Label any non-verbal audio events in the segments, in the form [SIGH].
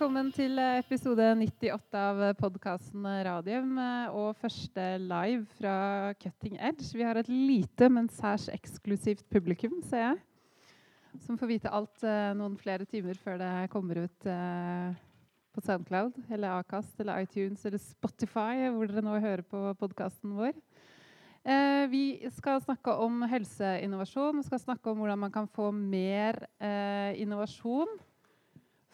velkommen til episode 98 av podkasten Radium. Og første live fra Cutting Edge. Vi har et lite, men særs eksklusivt publikum, ser jeg. Som får vite alt eh, noen flere timer før det kommer ut eh, på Soundcloud eller Acast eller iTunes eller Spotify, hvor dere nå hører på podkasten vår. Eh, vi skal snakke om helseinnovasjon. Vi skal snakke om hvordan man kan få mer eh, innovasjon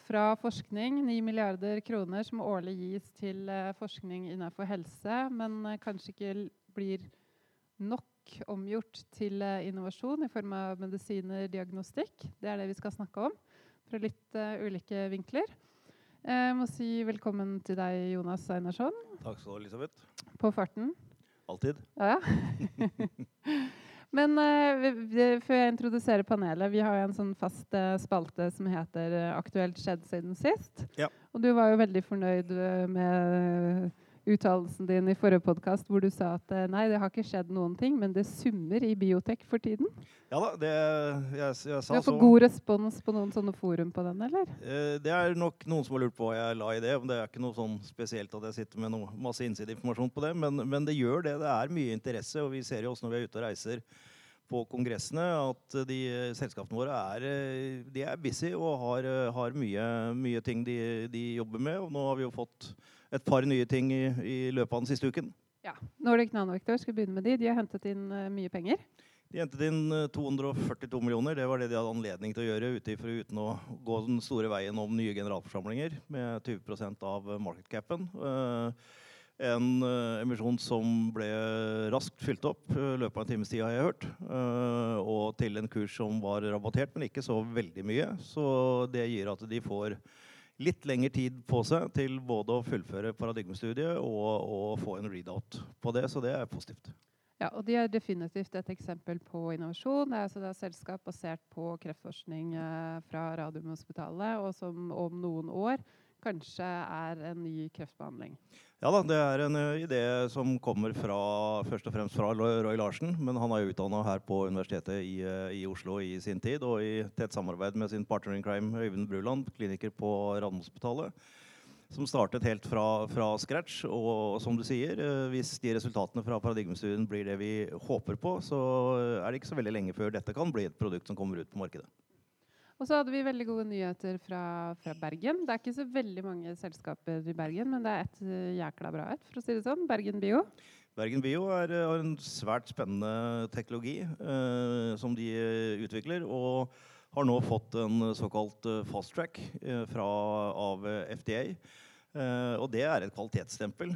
fra forskning. 9 milliarder kroner som årlig gis til eh, forskning innenfor helse, men eh, kanskje ikke blir nok omgjort til eh, innovasjon i form av medisiner, diagnostikk. Det er det vi skal snakke om fra litt uh, ulike vinkler. Jeg må si velkommen til deg, Jonas Einarsson. Takk skal du ha, Elisabeth. På farten. Alltid. Ja. [LAUGHS] Men uh, før jeg introduserer panelet Vi har jo en sånn fast uh, spalte som heter uh, 'Aktuelt skjedd siden sist'. Ja. Og du var jo veldig fornøyd med uttalelsen din i forrige podkast hvor du sa at nei, det har ikke skjedd noen ting, men det summer i biotek for tiden. Ja da, det jeg, jeg sa Du har fått god respons på noen sånne forum på den, eller? det er nok noen som har lurt på hva jeg la i det. Men Det er ikke noe sånn spesielt at jeg sitter med noe, masse innsideinformasjon på det, men, men, det gjør det. Det er mye interesse, og vi ser jo også når vi er ute og reiser på kongressene at de selskapene våre er, de er busy og har, har mye, mye, ting de, de, jobber med. Og nå har vi jo fått et par nye ting i, i løpet av den siste uken. Ja, Nordic Nanovector skal begynne med de. De har hentet inn uh, mye penger. De hentet inn 242 millioner. Det var det de hadde anledning til å gjøre uten å gå den store veien om nye generalforsamlinger med 20 av market capen. Uh, en emisjon som ble raskt fylt opp i løpet av en times tid, har jeg hørt. Og til en kurs som var rabattert, men ikke så veldig mye. Så det gir at de får litt lengre tid på seg til både å fullføre paradigmestudiet og, og få en readout på det. Så det er positivt. Ja, og De er definitivt et eksempel på innovasjon. Det er, altså det er selskap basert på kreftforskning eh, fra Radiumhospitalet, og som om noen år kanskje er en ny kreftbehandling. Ja da, det er en idé som kommer fra, først og fremst fra Roy Larsen. Men han er jo utdanna her på Universitetet i, i, Oslo i sin tid, og i tett samarbeid med sin partner in crime Øyvind Bruland, kliniker på Radiumhospitalet. Som startet helt fra, fra, scratch. Og som du sier, hvis de resultatene fra paradigmestudien blir det vi håper på, så er det ikke så veldig lenge før dette kan bli et produkt som kommer ut på markedet. Og så hadde vi veldig gode nyheter fra, fra, Bergen. Det er ikke så veldig mange selskaper i Bergen, men det er et uh, jækla bra et, for å si det sånn. Bergen Bio. Bergen Bio er, har en svært spennende teknologi eh, som de uh, utvikler. Og har nå fått en såkalt fast track av FDA. og det er et kvalitetsstempel.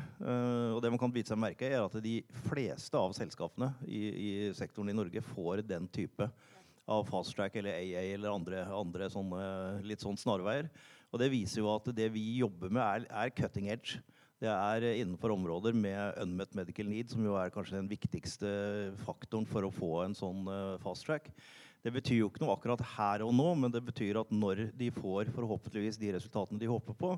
og det man kan bite seg merke er at de fleste av selskapene i, i sektoren i Norge får den type av fast track eller AA eller andre, andre sånne, litt sånn snarveier. Og det viser jo at det vi jobber med, er, er cutting edge. Det er innenfor områder med unmet medical need, som jo er kanskje den viktigste faktoren for å få en sånn uh, fast track. Det betyr jo ikke noe akkurat her og nå, men det betyr at når de får forhåpentligvis de resultatene de håper på,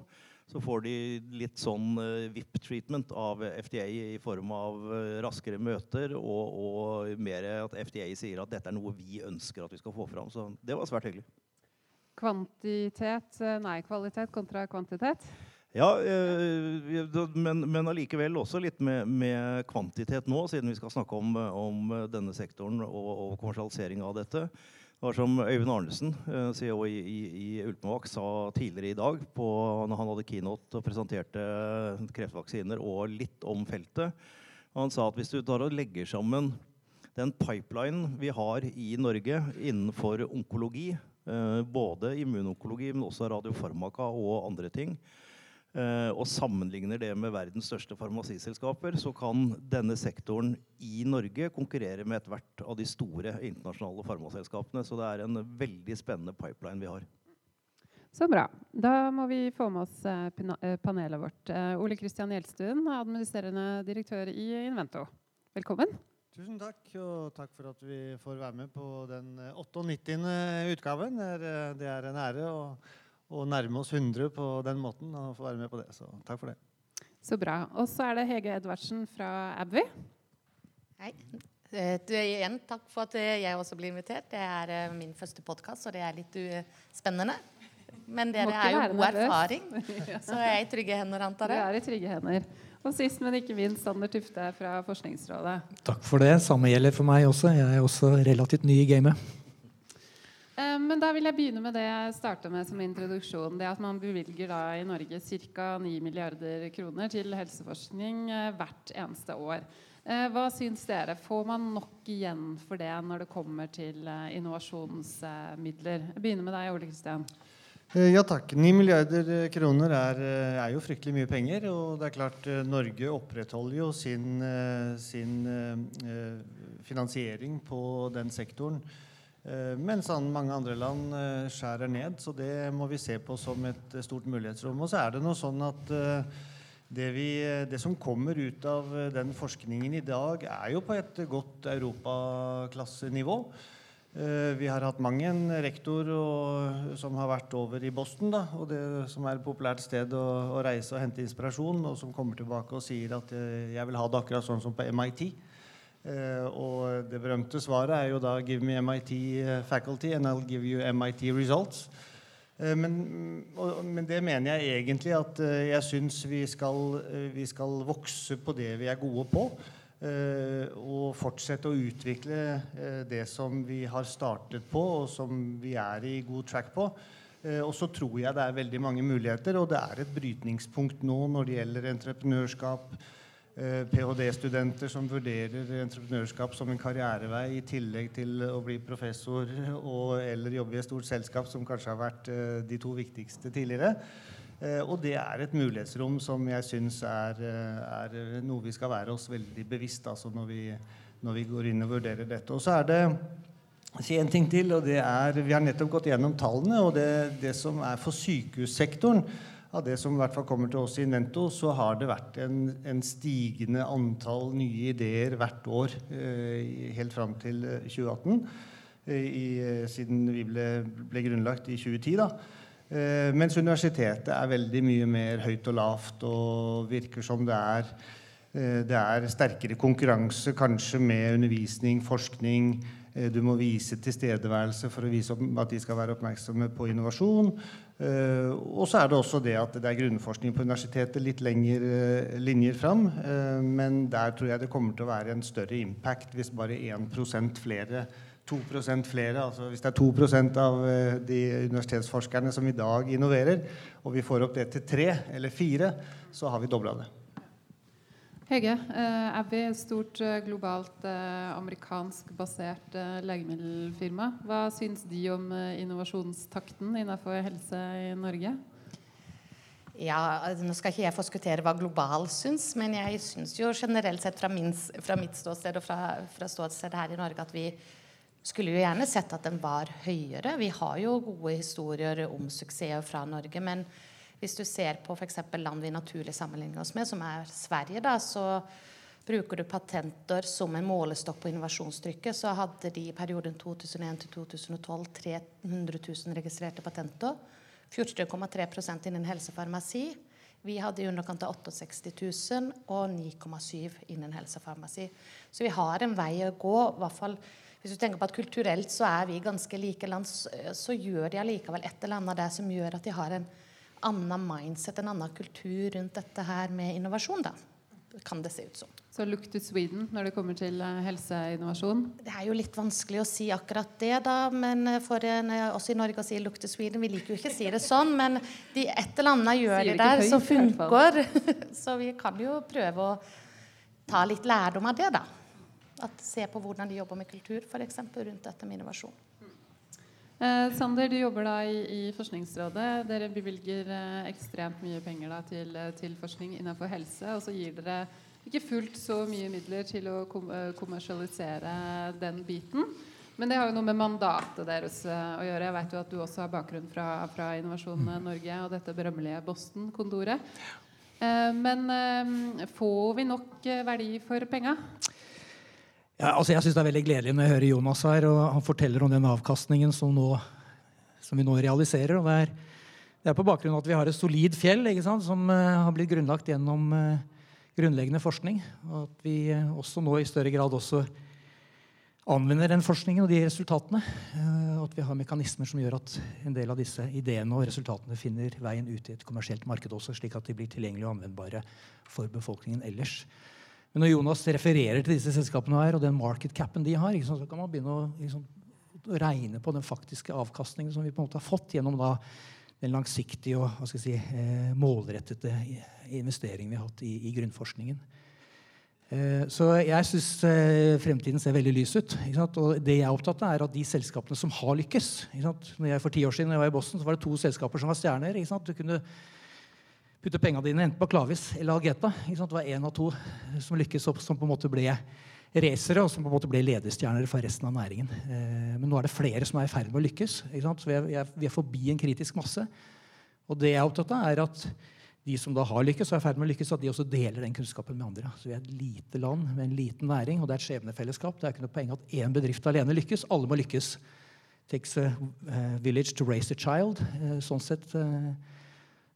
så får de litt sånn uh, VIP-treatment av FDA i form av uh, raskere møter, og, og, mer at FDA sier at dette er noe vi ønsker at vi skal få fram. Så det var svært hyggelig. Kvantitet, eh, nei, kvalitet kontra kvantitet? Ja, eh, men, men allikevel også litt med, med, kvantitet nå, siden vi skal snakke om, om denne sektoren og, og kommersialisering av dette. Det var som Øyvind Arnesen, eh, CEO i, i, i Ultimovac, sa tidligere i dag på, når han hadde keynote og presenterte kreftvaksiner og litt om feltet. Han sa at hvis du tar og legger sammen den pipelinen vi har i Norge innenfor onkologi, eh, både immunonkologi, men også radiofarmaka og andre ting, og sammenligner det med verdens største farmasiselskaper, så kan denne sektoren i Norge konkurrere med ethvert av de store internasjonale farmaselskapene. Så det er en veldig spennende pipeline vi har. Så bra. Da må vi få med oss eh, eh, panelet vårt. Ole Kristian Gjelstuen, administrerende direktør i Invento. Velkommen. Tusen takk, og takk for at vi får være med på den 98. utgaven. Det er en ære. og og nærme oss 100 på den måten og få være med på det. Så takk for det. Så bra. Og så er det Hege Edvardsen fra Abvi. Hei. Eh, du, igjen takk for at eh, jeg også blir invitert. Det er eh, min første podkast, og det er litt spennende. Men dere er jo god erfaring, [LAUGHS] så jeg er i trygge hender, antar Du jeg. er i trygge hender. Og sist, men ikke minst, Sander Tufte fra Forskningsrådet. Takk for det. Samme gjelder for meg også. Jeg er også relativt ny i gamet. Eh, Men da vil jeg begynne med det jeg starta med som introduksjon. Det at man bevilger da i Norge ca. 9 milliarder kroner til helseforskning eh, hvert eneste år. Eh, Hva syns dere? Får man nok igjen for det når det kommer til innovasjonsmidler? Jeg begynner med deg, Ole Kristian. Ja takk. 9 milliarder kroner er, er jo fryktelig mye penger. Og det er klart Norge opprettholder jo sin, sin finansiering på den sektoren. Eh, Mens mange andre land eh, skjærer ned. Så det må vi se på som et eh, stort mulighetsrom. Og så er det noe sånn at det, vi, det som kommer ut av den forskningen i dag, er jo på et godt europaklassenivå. Vi har hatt mang en rektor og, som har vært over i Boston, da, og det som er et populært sted å, å reise og hente inspirasjon, og som kommer tilbake og sier at jeg vil ha det akkurat sånn som på MIT. Eh, og det berømte svaret er jo da 'Give me MIT faculty, and I'll give you MIT results'. Eh, Men, men det mener jeg egentlig at eh, jeg syns vi, eh, vi skal vokse på det vi er gode på. eh, Og fortsette å utvikle eh, det som vi har startet på, og som vi er i god track på. Eh, Og så tror jeg det er veldig mange muligheter, og det er et brytningspunkt nå når det gjelder entreprenørskap. Eh, Ph.d.-studenter som vurderer entreprenørskap som en karrierevei i tillegg til å bli professor [LAUGHS] og, eller jobbe i et stort selskap, som kanskje har vært eh, de to viktigste tidligere. Eh, Og det er et mulighetsrom som jeg syns er, er noe vi skal være oss veldig bevisst altså når, vi, når vi går inn og vurderer dette. Og så er det si en ting til, og det er Vi har nettopp gått gjennom tallene, og det, det som er for sykehussektoren av det som i hvert fall kommer til oss i Nento, så har det vært en, en stigende antall nye ideer hvert år eh, helt fram til eh, 2018. eh, I, eh, siden vi ble, ble grunnlagt i 2010. da. Mens universitetet er veldig mye mer høyt og lavt og virker som det er det er sterkere konkurranse kanskje med undervisning, forskning. Du må vise tilstedeværelse for å vise at de skal være oppmerksomme på innovasjon. Eh, Og så er det også det at det er grunnforskning på universitetet litt lengre linjer fram. Uh, Men der tror jeg det kommer til å være en større impact hvis bare 1% flere 2% flere, altså Hvis det er 2 av de universitetsforskerne som i dag innoverer, og vi får opp det til 3 eller 4, så har vi dobla det. Hege, eh, Abbey, et stort eh, globalt eh, amerikansk basert eh, legemiddelfirma. Hva syns de om innovasjonstakten innenfor helse i Norge? Ja, altså, Nå skal ikke jeg forskuttere hva global syns, men jeg syns jo generelt sett fra, min, fra mitt ståsted og fra, fra ståsted her i Norge at vi skulle jo gjerne sett at den var høyere. Vi har jo gode historier om suksesser fra Norge. Men hvis du ser på f.eks. land vi naturlig sammenligner oss med, som er Sverige, da, så bruker du patenter som en målestokk på innovasjonstrykket, så hadde de i perioden 2001 til 2012 300 000 registrerte patenter. 14,3% innen helsefarmasi. Vi hadde i underkant av 68 000 og 9,7 innen helsefarmasi. Så vi har en vei å gå. i hvert fall hvis du tenker på at Kulturelt så er vi ganske like land, så, gjør de allikevel et eller annet der som gjør at de har en annen mindset, en annen kultur rundt dette her med innovasjon. da, kan det se ut som. Så look to Sweden når det kommer til eh, helseinnovasjon. Det er jo litt vanskelig å si akkurat det, da. Men for en, også oss i Norge å si 'look to Sweden', vi liker jo ikke å si det sånn, men de, et eller annet gjør de det der som funker. [LAUGHS] Så vi kan jo prøve å ta litt lærdom av det, da. At se på hvordan de jobber med kultur, f.eks. rundt dette med innovasjon. Eh, Sander, du jobber da i, i Forskningsrådet. Dere bevilger eh, ekstremt mye penger da, til, eh, til forskning innenfor helse. Og så gir dere ikke fullt så mye midler til å kom, eh, kommersialisere den biten. Men det har jo noe med mandatet deres eh, å gjøre. Jeg vet jo at du også har bakgrunn fra, fra Innovasjon Norge og dette berømmelige Boston-kontoret. Eh, men får vi nok verdi for penga? Ja, altså jeg synes Det er veldig gledelig når jeg hører Jonas her, og han forteller om den avkastningen som, nå, som vi nå realiserer. og det er, det er på bakgrunn av at vi har et solid fjell som uh, har blitt grunnlagt gjennom uh, grunnleggende forskning. Og at vi uh, også nå i større grad også anvender den forskningen og de resultatene. Og at vi har mekanismer som gjør at en del av disse ideene og resultatene finner veien ut i et kommersielt marked også, slik at de blir tilgjengelige og anvendbare for befolkningen ellers. Men når Jonas refererer til disse selskapene her, og den market capen de har, så kan man begynne å liksom, regne på den faktiske avkastningen som vi på en måte har fått gjennom da, den langsiktige og si, eh, målrettede investeringen vi har hatt i, i grunnforskningen. Eh, så jeg syns eh, fremtiden ser veldig lys ut. Og det jeg er opptatt av, er at de selskapene som har lykkes Når jeg For ti år siden jeg var i Boston, så var det to selskaper som var stjerner. Du kunne putte pengene dine enten på Klavis eller Algeta. Det var én av to som lykkes, som på en måte ble racere, og som på en måte ble ledestjerner for resten av næringen. Eh, men nå er det flere som er i ferd med å lykkes. Vi er, vi er forbi en kritisk masse. Og det jeg er opptatt av, er at de som da har lykkes, og er i ferd med å lykkes, at de også deler den kunnskapen med andre. Så Vi er et lite land med en liten næring, og det er et skjebnefellesskap. Det er ikke noe poeng at én bedrift alene lykkes. Alle må lykkes. Takes a uh, village to raise a child. Sånn sett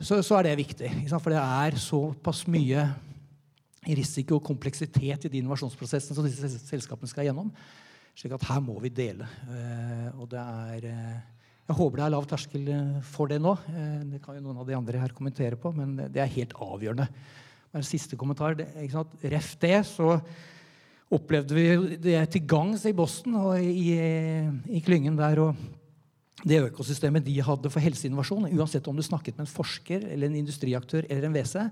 så, så, er det viktig. For det er såpass mye risiko og kompleksitet i de innovasjonsprosessene som disse selskapene skal gjennom. slik at her må vi dele. og det er jeg håper det er lav terskel eh, for det nå. Eh, det kan jo noen av de andre her kommentere på, men det er helt avgjørende. En siste kommentar. Det, Ref det, så opplevde vi det til gangs i Boston og i, i klyngen der. og det økosystemet de hadde for helseinnovasjon, uansett om du snakket med en forsker eller en industriaktør eller en WC,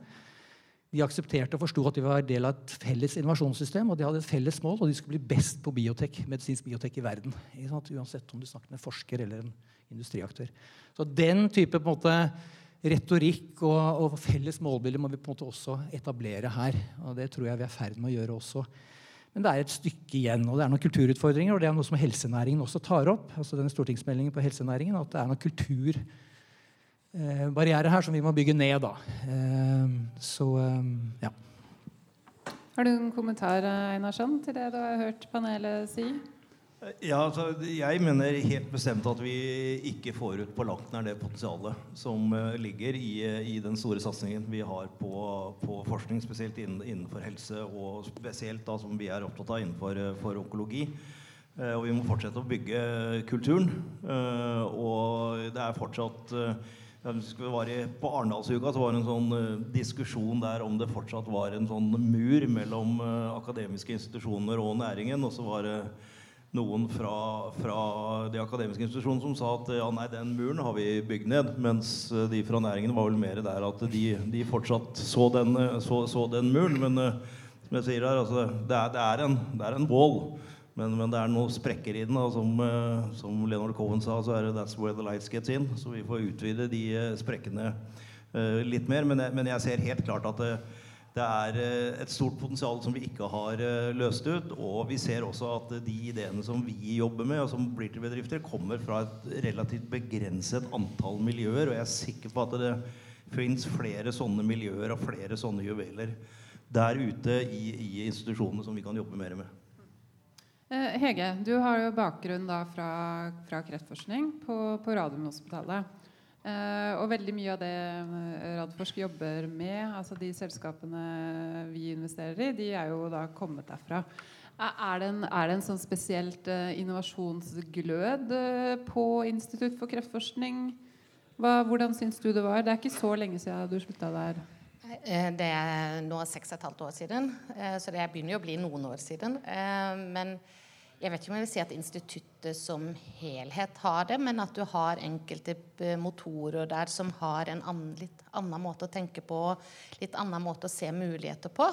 de aksepterte og forsto at de var del av et felles innovasjonssystem. Og de hadde et felles mål, og de skulle bli best på biotek, medisinsk biotek i verden. Uansett om du snakket med en forsker eller en industriaktør. Så den type måte, retorikk og, og, felles målbilder må vi på en måte også etablere her. og Det tror jeg vi er i ferd med å gjøre også. Men det er et stykke igjen. og Det er noen kulturutfordringer, og det er noe som helsenæringen også tar opp. altså denne stortingsmeldingen på helsenæringen, At det er noen kulturbarrierer her som vi må bygge ned. da. Eh, så eh, ja. Har du en kommentar Einarsson, til det du har hørt panelet si? Ja, altså, Jeg mener helt bestemt at vi ikke får ut på langt nær det potensialet som uh, ligger i, uh, i, den store satsingen vi har på, på forskning, spesielt innen, innenfor helse, og spesielt da som vi er opptatt av innenfor uh, onkologi. og vi må fortsette å bygge kulturen. og det er fortsatt på Arendalsuka så var det en sånn diskusjon der om det fortsatt var en sånn mur mellom akademiske institusjoner og næringen. og så var det noen fra, fra, de akademiske institusjonene som sa at ja, nei, den muren har vi bygd ned. Mens eh, de fra næringen var vel mer der at de, de fortsatt så den, eh, så, så den, muren. Men uh, som jeg sier her, altså, det, er, det, er en, det er en wall. Men, men, det er noen sprekker i den. Da, som, som, Leonard Cohen sa, så er det 'that's where the lights gets in'. Så vi får utvide de sprekkene litt mer. Men jeg, men jeg, ser helt klart at det er eh, et stort potensial som vi ikke har eh, løst ut. Og vi ser også at de ideene som vi jobber med, og som blir til bedrifter, kommer fra et relativt begrenset antall miljøer. Og jeg er sikker på at det fins flere sånne miljøer og flere sånne juveler der ute i, i institusjonene som vi kan jobbe mer med. Eh, Hege, du har jo bakgrunn fra, fra kreftforskning på, på Radiumhospitalet. Uh, og veldig mye av det eh, Radforsk jobber med, altså de selskapene vi investerer i, de er jo da kommet derfra. Er det en, er det en sånn spesielt uh, innovasjonsglød uh, på Institutt for kreftforskning? Hva, hvordan syns du det var? Det er ikke så lenge siden du slutta der. Det er nå seks og et halvt år siden, så det begynner jo å bli noen år siden. Men jeg vet ikke om jeg vil si at instituttet som helhet har det, men at du har enkelte eh, motorer der som har en annen, litt annen måte å tenke på, litt annen måte å se muligheter på,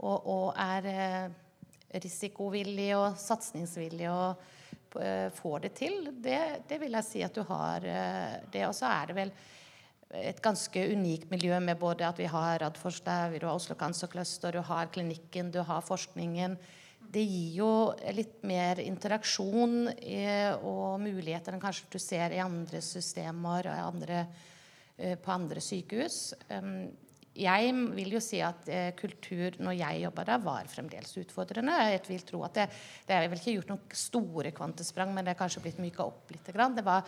og, og er eh, risikovillig og satsingsvillig og eh, får det til, det, det, vil jeg si at du har det. Og så er det vel et ganske unikt miljø med både at vi har Radforsk der, du har Oslo Cancer Cluster, du har klinikken, du har forskningen det gir jo litt mer interaksjon eh, og muligheter enn kanskje du ser i andre systemer andre, eh, på andre sykehus. Jeg vil jo si at eh, kultur når jeg jobba der, var fremdeles utfordrende. Jeg vil tro at det, det er vel ikke gjort noen store kvantesprang, men det er kanskje blitt myka opp litt. Det var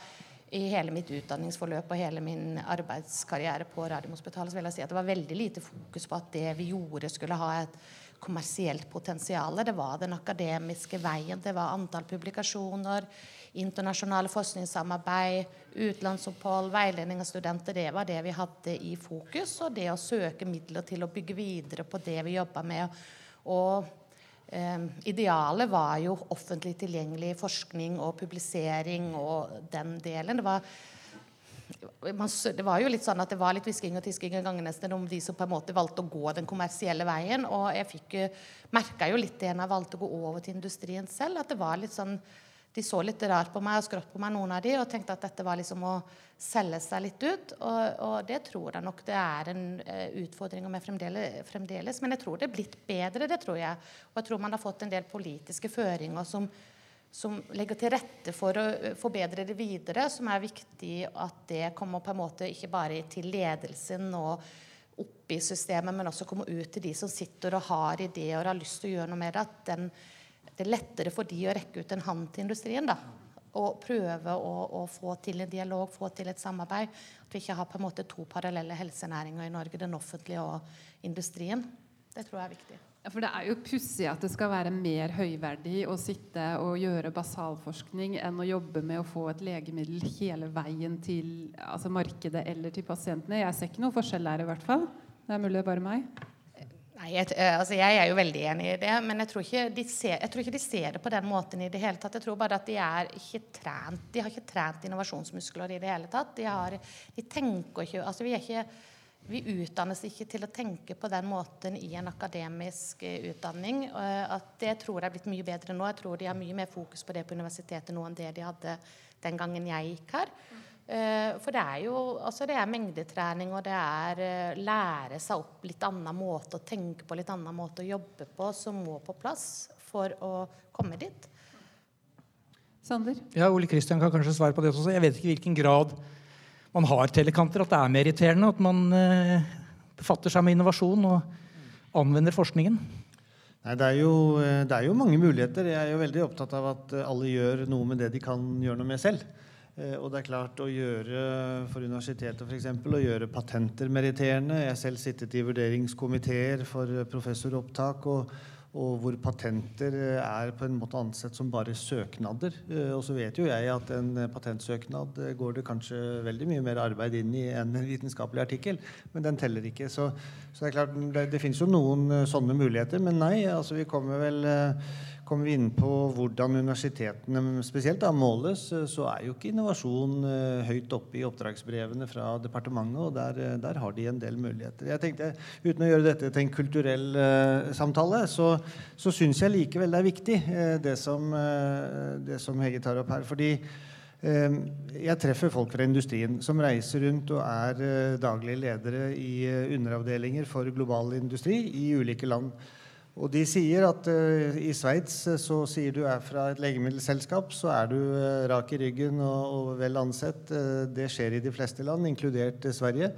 i hele mitt utdanningsforløp og hele min arbeidskarriere på Radiumhospitalet vil jeg si at det var veldig lite fokus på at det vi gjorde, skulle ha et kommersielt potensial. Det var den akademiske veien, det var antall publikasjoner, internasjonale forskningssamarbeid, utenlandsopphold, veiledning av studenter. Det var det vi hadde i fokus. Og det å søke midler til å bygge videre på det vi jobba med. Og eh, idealet var jo offentlig tilgjengelig forskning og publisering og den delen. Det var det var jo litt sånn at det var litt hvisking og tisking en gang nesten om de som på en måte valgte å gå den kommersielle veien. Og jeg fikk merka jo litt det når jeg valgte å gå over til industrien selv, at det var litt sånn de så litt rart på meg og skrått på meg, noen av de, og tenkte at dette var liksom å selge seg litt ut. Og, og det tror jeg nok det er en uh, utfordring med fremdeles, fremdeles, Men jeg tror det er blitt bedre, det tror jeg. Og jeg tror man har fått en del politiske føringer som, som legger til rette for å uh, forbedre det videre, som er viktig at det kommer på en måte ikke bare til ledelsen og opp i systemet, men også kommer ut til de som sitter og har ideer og har lyst til å gjøre noe med det. at den det er lettere for de å rekke ut en hånd til industrien. da, Og prøve å, å, få til en dialog, få til et samarbeid. At vi ikke har på en måte to parallelle helsenæringer i Norge, den offentlige og industrien. Det tror jeg er viktig. Ja, for Det er jo pussig at det skal være mer høyverdig å sitte og gjøre basalforskning enn å jobbe med å få et legemiddel hele veien til altså markedet eller til pasientene. Jeg ser ikke noe forskjell der, i hvert fall. Det er mulig det er bare meg. Nei, jeg, eh, altså jeg, er jo veldig enig i det, men jeg tror, de ser, jeg tror, ikke de ser, det på den måten i det hele tatt. Jeg tror bare at de er ikke trent. De har ikke trent innovasjonsmuskler i det hele tatt. De, har, de tenker ikke altså vi, er ikke, vi utdannes ikke til å tenke på den måten i en akademisk uh, utdanning. Uh, at det tror jeg er blitt mye bedre nå. Jeg tror de har mye mer fokus på det på universitetet nå enn det de hadde den gangen jeg gikk her. Eh, for det er jo altså det er mengdetrening, og det er lære seg opp litt annen måte å tenke på, litt annen måte å jobbe på, som må på plass for å komme dit. Sander? Ja, Ole Kristian kan kanskje svare på det også. Jeg vet ikke i hvilken grad man har telekanter, at det er meritterende, at man befatter seg med innovasjon og anvender forskningen. Nei, det er, jo, det er jo mange muligheter. Jeg er jo veldig opptatt av at alle gjør noe med det de kan gjøre noe med selv. Eh, og det er klart å gjøre for universitetet for eksempel, å gjøre patenter meritterende. Jeg har selv sittet i vurderingskomiteer for professoropptak. og, og hvor patenter er på en måte ansett som bare søknader. Eh, og så vet jo jeg at en patentsøknad går det kanskje veldig mye mer arbeid inn i enn en vitenskapelig artikkel, men den teller ikke. Så, så det er klart, det, det finnes jo noen eh, sånne muligheter, men nei, altså vi kommer vel Kommer vi inn på hvordan universitetene spesielt da måles, så er jo ikke innovasjon uh, høyt oppe i oppdragsbrevene fra departementet, og der, eh, der, har de en del muligheter. Jeg tenkte, Uten å gjøre dette til en kulturell uh, samtale, så, så syns jeg likevel det er viktig, uh, det, som, det som Hege tar opp her. fordi jeg treffer folk fra industrien som reiser rundt og er daglige ledere i underavdelinger for global industri i ulike land. Og de sier at uh, i Sveits uh, så sier du er fra et legemiddelselskap, så er du uh, rak i ryggen og, og vel ansett. det skjer i de fleste land, inkludert Sverige.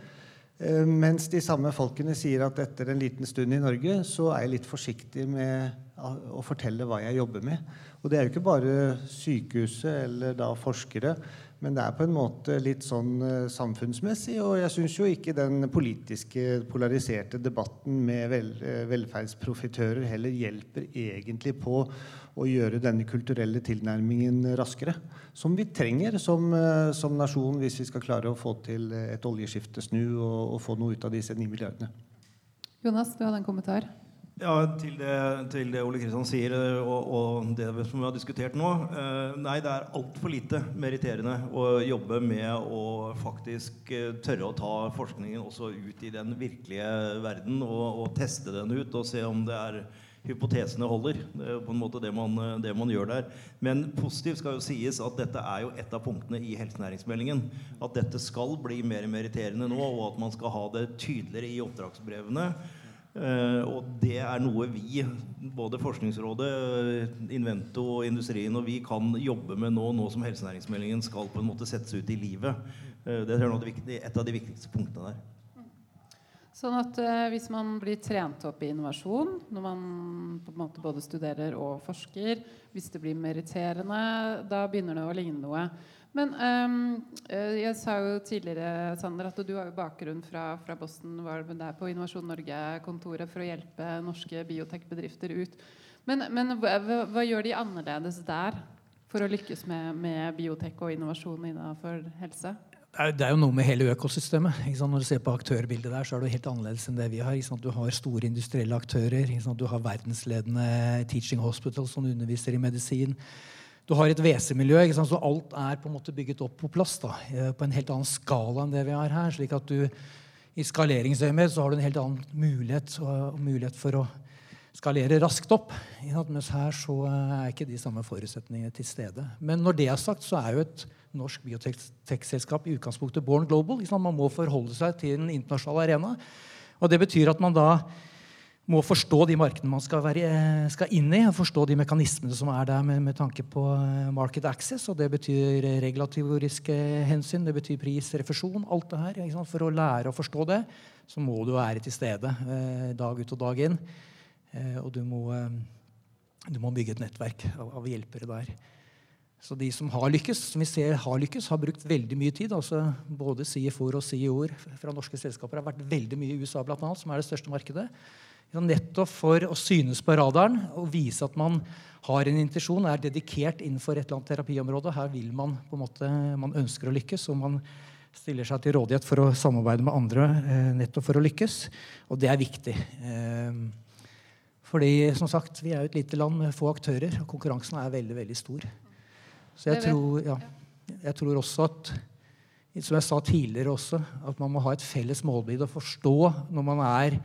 mens de samme folkene sier at etter en liten stund i Norge så er jeg litt forsiktig med å fortelle hva jeg jobber med. Og det er jo ikke bare sykehuset eller da forskere men det er på en måte litt sånn uh, samfunnsmessig. Og jeg syns jo ikke den politiske, polariserte debatten med vel, uh, velferdsprofitører heller hjelper egentlig på å gjøre denne kulturelle tilnærmingen raskere. Som vi trenger som, uh, som nasjon hvis vi skal klare å få til et oljeskifte snu og, og få noe ut av disse ni milliardene. Jonas, du hadde en kommentar? Ja, til det, til det, Ole Kristian sier, eh, og, og, det som vi har diskutert nå. Eh, nei, det er altfor lite meritterende å jobbe med å faktisk eh, tørre å ta forskningen også ut i den virkelige verden og, og teste den ut og se om det er hypotesene holder. Det er på en måte det man, det man, gjør der. Men positivt skal jo sies at dette er jo et av punktene i helsenæringsmeldingen. At dette skal bli mer meritterende nå, og at man skal ha det tydeligere i oppdragsbrevene. Uh, og det er noe vi, både Forskningsrådet, Invento og industrien, og vi kan jobbe med nå, nå som helsenæringsmeldingen skal på en måte settes ut i livet. Uh, det er et av de viktigste punktene der. Sånn at uh, Hvis man blir trent opp i innovasjon når man på en måte både studerer og forsker, hvis det blir meritterende, da begynner det å ligne noe. Men um, jeg sa jo tidligere Sander, at du har jo bakgrunn fra, fra Boston. var der på Innovasjon Norge-kontoret for å hjelpe norske biotekbedrifter ut. Men, men hva, hva, gjør de annerledes der for å lykkes med, med biotek og innovasjon innenfor helse? Det er jo noe med hele økosystemet. Når du ser på aktørbildet der, så er det helt annerledes enn det vi har. Du har store industrielle aktører. Du har verdensledende teaching hospitals som underviser i medisin. Du har et WC-miljø, så alt er på en måte bygget opp på plass. Da, eh, på en helt annen skala enn det vi har her. slik at du i skaleringsøyemed har du en helt annen mulighet, og mulighet for å skalere raskt opp. Mens her så er ikke de samme forutsetningene til stede. Men når det er sagt, så er jo et norsk biotekselskap i utgangspunktet born global. Man må forholde seg til den internasjonale arena. Og det betyr at man da må forstå de markedene man skal, være, eh, skal, inn i, forstå de mekanismene som er der med, med, tanke på eh, market access. og Det betyr regulatoriske hensyn, det betyr pris, refusjon, alt det her. For å lære å forstå det, så må du være til stede eh, dag ut og dag inn. Eh, og du må, eh, du må, bygge et nettverk av, av, hjelpere der. Så de som har lykkes, som vi ser har lykkes, har brukt veldig mye tid. altså Både CFO-er og CEO-er fra norske selskaper har vært veldig mye i USA, blant annet, som er det største markedet. Nettopp for å synes på radaren og vise at man har en intensjon, er dedikert innenfor et eller annet terapiområde. Her vil man på en måte, man ønsker å lykkes, og man stiller seg til rådighet for å samarbeide med andre eh, nettopp for å lykkes. Og det er viktig. Eh, fordi som sagt, vi er jo et lite land med få aktører, og konkurransen er veldig veldig stor. Så jeg tror, ja, jeg tror også at som jeg sa tidligere også, at man må ha et felles målbilde og forstå når man er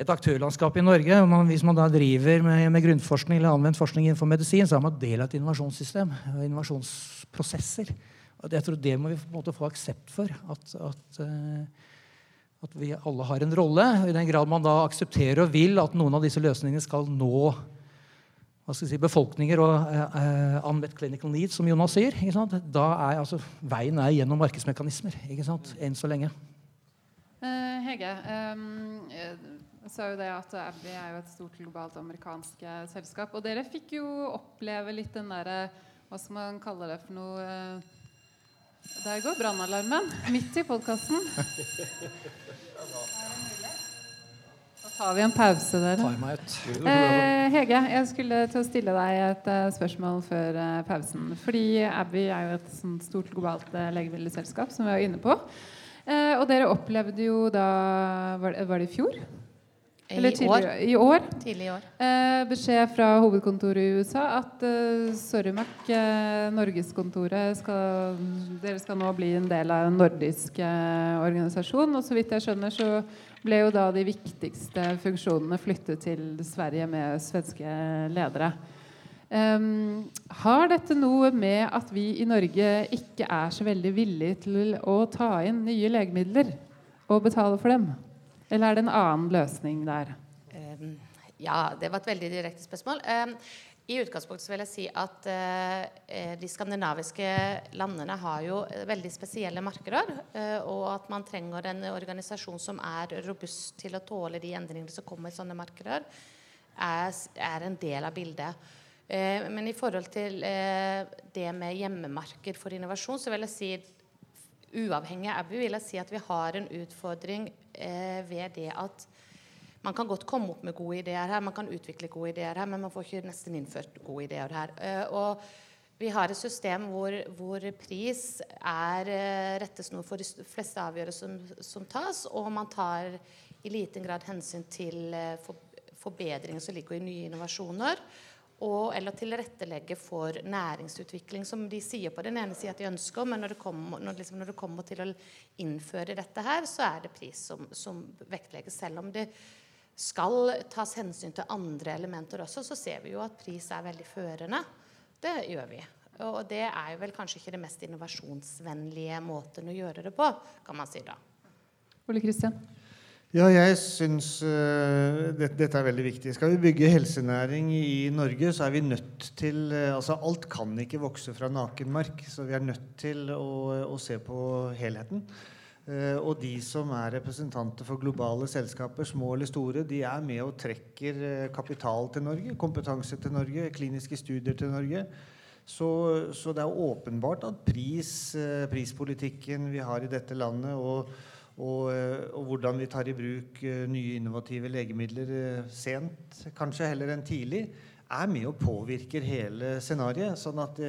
et aktørlandskap i Norge. Man, hvis man da driver med, med, grunnforskning eller anvendt forskning innenfor medisin, så er man del av et innovasjonssystem og innovasjonsprosesser. Og jeg tror det må vi på en måte få aksept for. At, at, uh, at, vi alle har en rolle. I den grad man da aksepterer og vil at noen av disse løsningene skal nå hva skal si, befolkninger og uh, unmet clinical needs, som Jonas sier, da er altså, veien er gjennom markedsmekanismer. Enn så lenge. Hege, um, sa jo det at Abby er jo et stort globalt amerikansk eh, selskap. Og dere fikk jo oppleve litt den derre Hva skal man kalle det for noe eh, Der går brannalarmen midt i podkasten. [LAUGHS] Da tar vi en pause, dere. Eh, Hege, jeg skulle til å stille deg et uh, spørsmål før pausen. Fordi Abby er jo et sånt stort globalt legemiddelselskap, som vi var inne på. og dere opplevde jo da Var det, var det i fjor? Eller tidlig, år. I år. Tidlig i år. Eh, beskjed fra hovedkontoret i USA at eh, sorry, Mac, eh, Norgeskontoret skal Dere skal nå bli en del av en nordisk eh, organisasjon. Og så vidt jeg skjønner, så ble jo da de viktigste funksjonene flyttet til Sverige med svenske ledere. Um, har dette noe med at vi i Norge ikke er så veldig villige til å ta inn nye legemidler og betale for dem? Eller er det en annen løsning der? Ja, det var et veldig direkte spørsmål. I utgangspunktet vil jeg si at uh, de skandinaviske landene har jo veldig spesielle markeder. Og at man trenger en organisasjon som er robust til å tåle de endringene som kommer i sånne markeder, er, en del av bildet. Men i forhold til det med hjemmemarked for innovasjon, så vil jeg si uavhengig av ABU vil jeg si at vi har en utfordring eh, ved det at man kan godt komme opp med gode ideer her, man kan utvikle gode ideer her, men man får ikke nesten innført gode ideer her. Eh, og vi har et system hvor, hvor pris er eh, rettesnor for de fleste avgjørelser som, som, tas, og man tar i liten grad hensyn til eh, for, forbedringer som ligger i nye innovasjoner og, eller tilrettelegge for næringsutvikling, som de sier på den ene sida at de ønsker, men når det, kommer, når, liksom, når det, kommer, til å innføre dette her, så er det pris som, som vektlegges. Selv om det skal tas hensyn til andre elementer også, så ser vi jo at pris er veldig førende. Det gjør vi. Og det er jo vel kanskje ikke det mest innovasjonsvennlige måten å gjøre det på, kan man si da. Ole Kristian? Ja, jeg syns uh, det, dette er veldig viktig. Skal vi bygge helsenæring i Norge, så er vi nødt til uh, Altså, alt kan ikke vokse fra nakenmark, så vi er nødt til å, å se på helheten. Uh, og de som er representanter for globale selskaper, små eller store, de er med og trekker kapital til Norge, kompetanse til Norge, kliniske studier til Norge. Så, så, det er åpenbart at pris, prispolitikken vi har i dette landet, og, og, eh, og, hvordan vi tar i bruk eh, nye innovative legemidler sent, kanskje heller enn tidlig, er med og påvirker hele scenarioet. Sånn at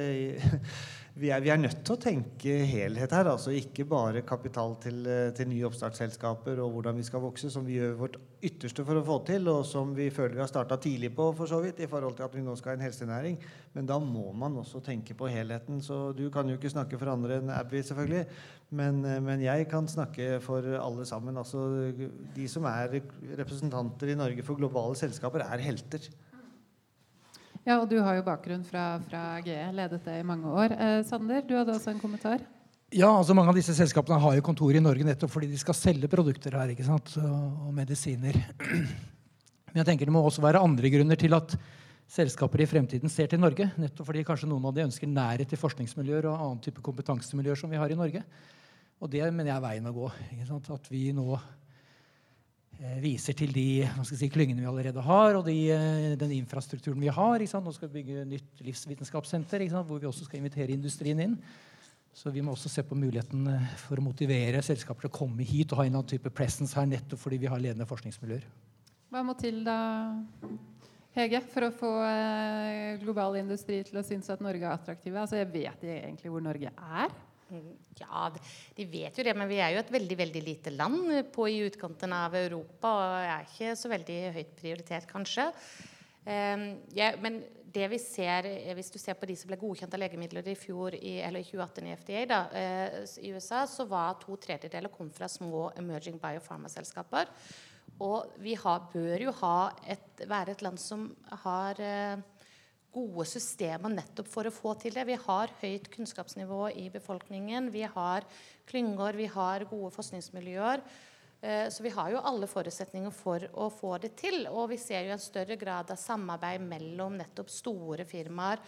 [LAUGHS] vi er, vi er, nødt til å tenke helhet her. altså Ikke bare kapital til, eh, til, nye oppstartsselskaper og hvordan vi skal vokse, som vi gjør vårt ytterste for å få til, og som vi føler vi har starta tidlig på, for så vidt, i forhold til at vi nå skal ha en helsenæring. Men da må man også tenke på helheten. Så du kan jo ikke snakke for andre enn Abby, selvfølgelig. Men, eh, men jeg kan snakke for alle sammen. Altså, de som er representanter i Norge for globale selskaper, er helter. Ja, og du har jo bakgrunn fra, fra GE, ledet det i mange år. Eh, Sander, du hadde også en kommentar? Ja, altså Mange av disse selskapene har jo kontor i Norge nettopp fordi de skal selge produkter her. ikke sant? Og, medisiner. [CLEARS THROAT] Men jeg tenker det må også være andre grunner til at selskaper i fremtiden ser til Norge. Nettopp fordi kanskje noen av de ønsker nærhet til forskningsmiljøer og annen type kompetansemiljøer som vi har i Norge. Og det mener jeg er veien å gå. ikke sant? At vi nå Eh, viser til de si, klyngene vi allerede har, og de, eh, den infrastrukturen vi har. Nå skal vi bygge nytt livsvitenskapssenter hvor vi også skal invitere industrien inn. Så vi må også se på muligheten eh, for å motivere selskaper til å komme hit og ha en annen type presence her nettopp fordi vi har ledende forskningsmiljøer. Hva må til da, Hege, for å få global industri til å synes at Norge er attraktive? Altså, jeg vet egentlig hvor Norge er. Mm, ja, de vet jo det, men vi er jo et veldig veldig lite land på i utkanten av Europa. Og er ikke så veldig høyt prioritert, kanskje. Um, ja, men det vi ser, hvis du ser på de som ble godkjent av legemidler i fjor, i, eller i 2018 i FDA da, uh, i USA, så var to tredjedeler kom fra små emerging biopharma-selskaper. Og vi har, bør jo et, være et land som har uh, gode systemer nettopp for å få til det. Vi har høyt kunnskapsnivå i befolkningen. Vi har klynger, vi har gode forskningsmiljøer. Eh, så vi har jo alle forutsetninger for å få det til. Og vi ser jo en større grad av samarbeid mellom nettopp store firmaer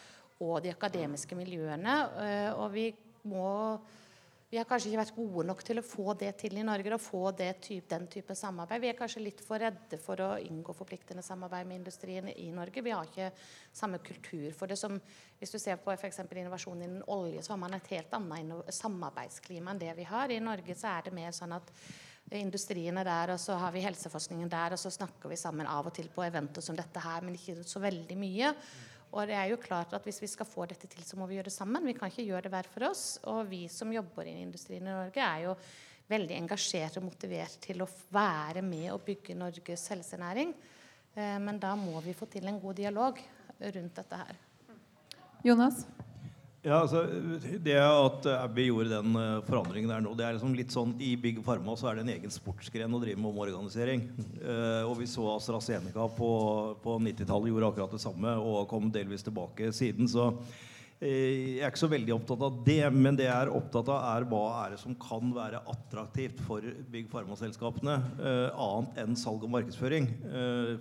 og de akademiske miljøene. Eh, og vi må vi har kanskje ikke vært gode nok til å få det til i Norge. å få type, den type samarbeid. Vi er kanskje litt for redde for å inngå forpliktende samarbeid med industrien i Norge. Vi har ikke samme kultur for det som Hvis du ser på f.eks. innovasjon innen olje, så har man et helt annet samarbeidsklima enn det vi har. I Norge så er det mer sånn at industrien er der, og så har vi helseforskningen der, og så snakker vi sammen av og til på eventer som dette her, men ikke så veldig mye. Og det er jo klart at Hvis vi skal få dette til, så må vi gjøre det sammen. Vi kan ikke gjøre det hver for oss. Og vi som jobber i industrien i Norge, er jo veldig engasjert og motivert til å være med og bygge Norges helsenæring. Eh, men da må vi få til en god dialog rundt dette her. Jonas? Ja, altså, Det at Abby gjorde den uh, forandringen der nå, det er liksom litt sånn I Big Pharma så er det en egen sportsgren å drive med omorganisering. Uh, og vi så AstraZeneca på, på 90-tallet gjorde akkurat det samme og kom delvis tilbake siden. Så uh, jeg er ikke så veldig opptatt av det. Men det jeg er opptatt av, er hva er det som kan være attraktivt for Big Pharma-selskapene, annet enn salg og markedsføring.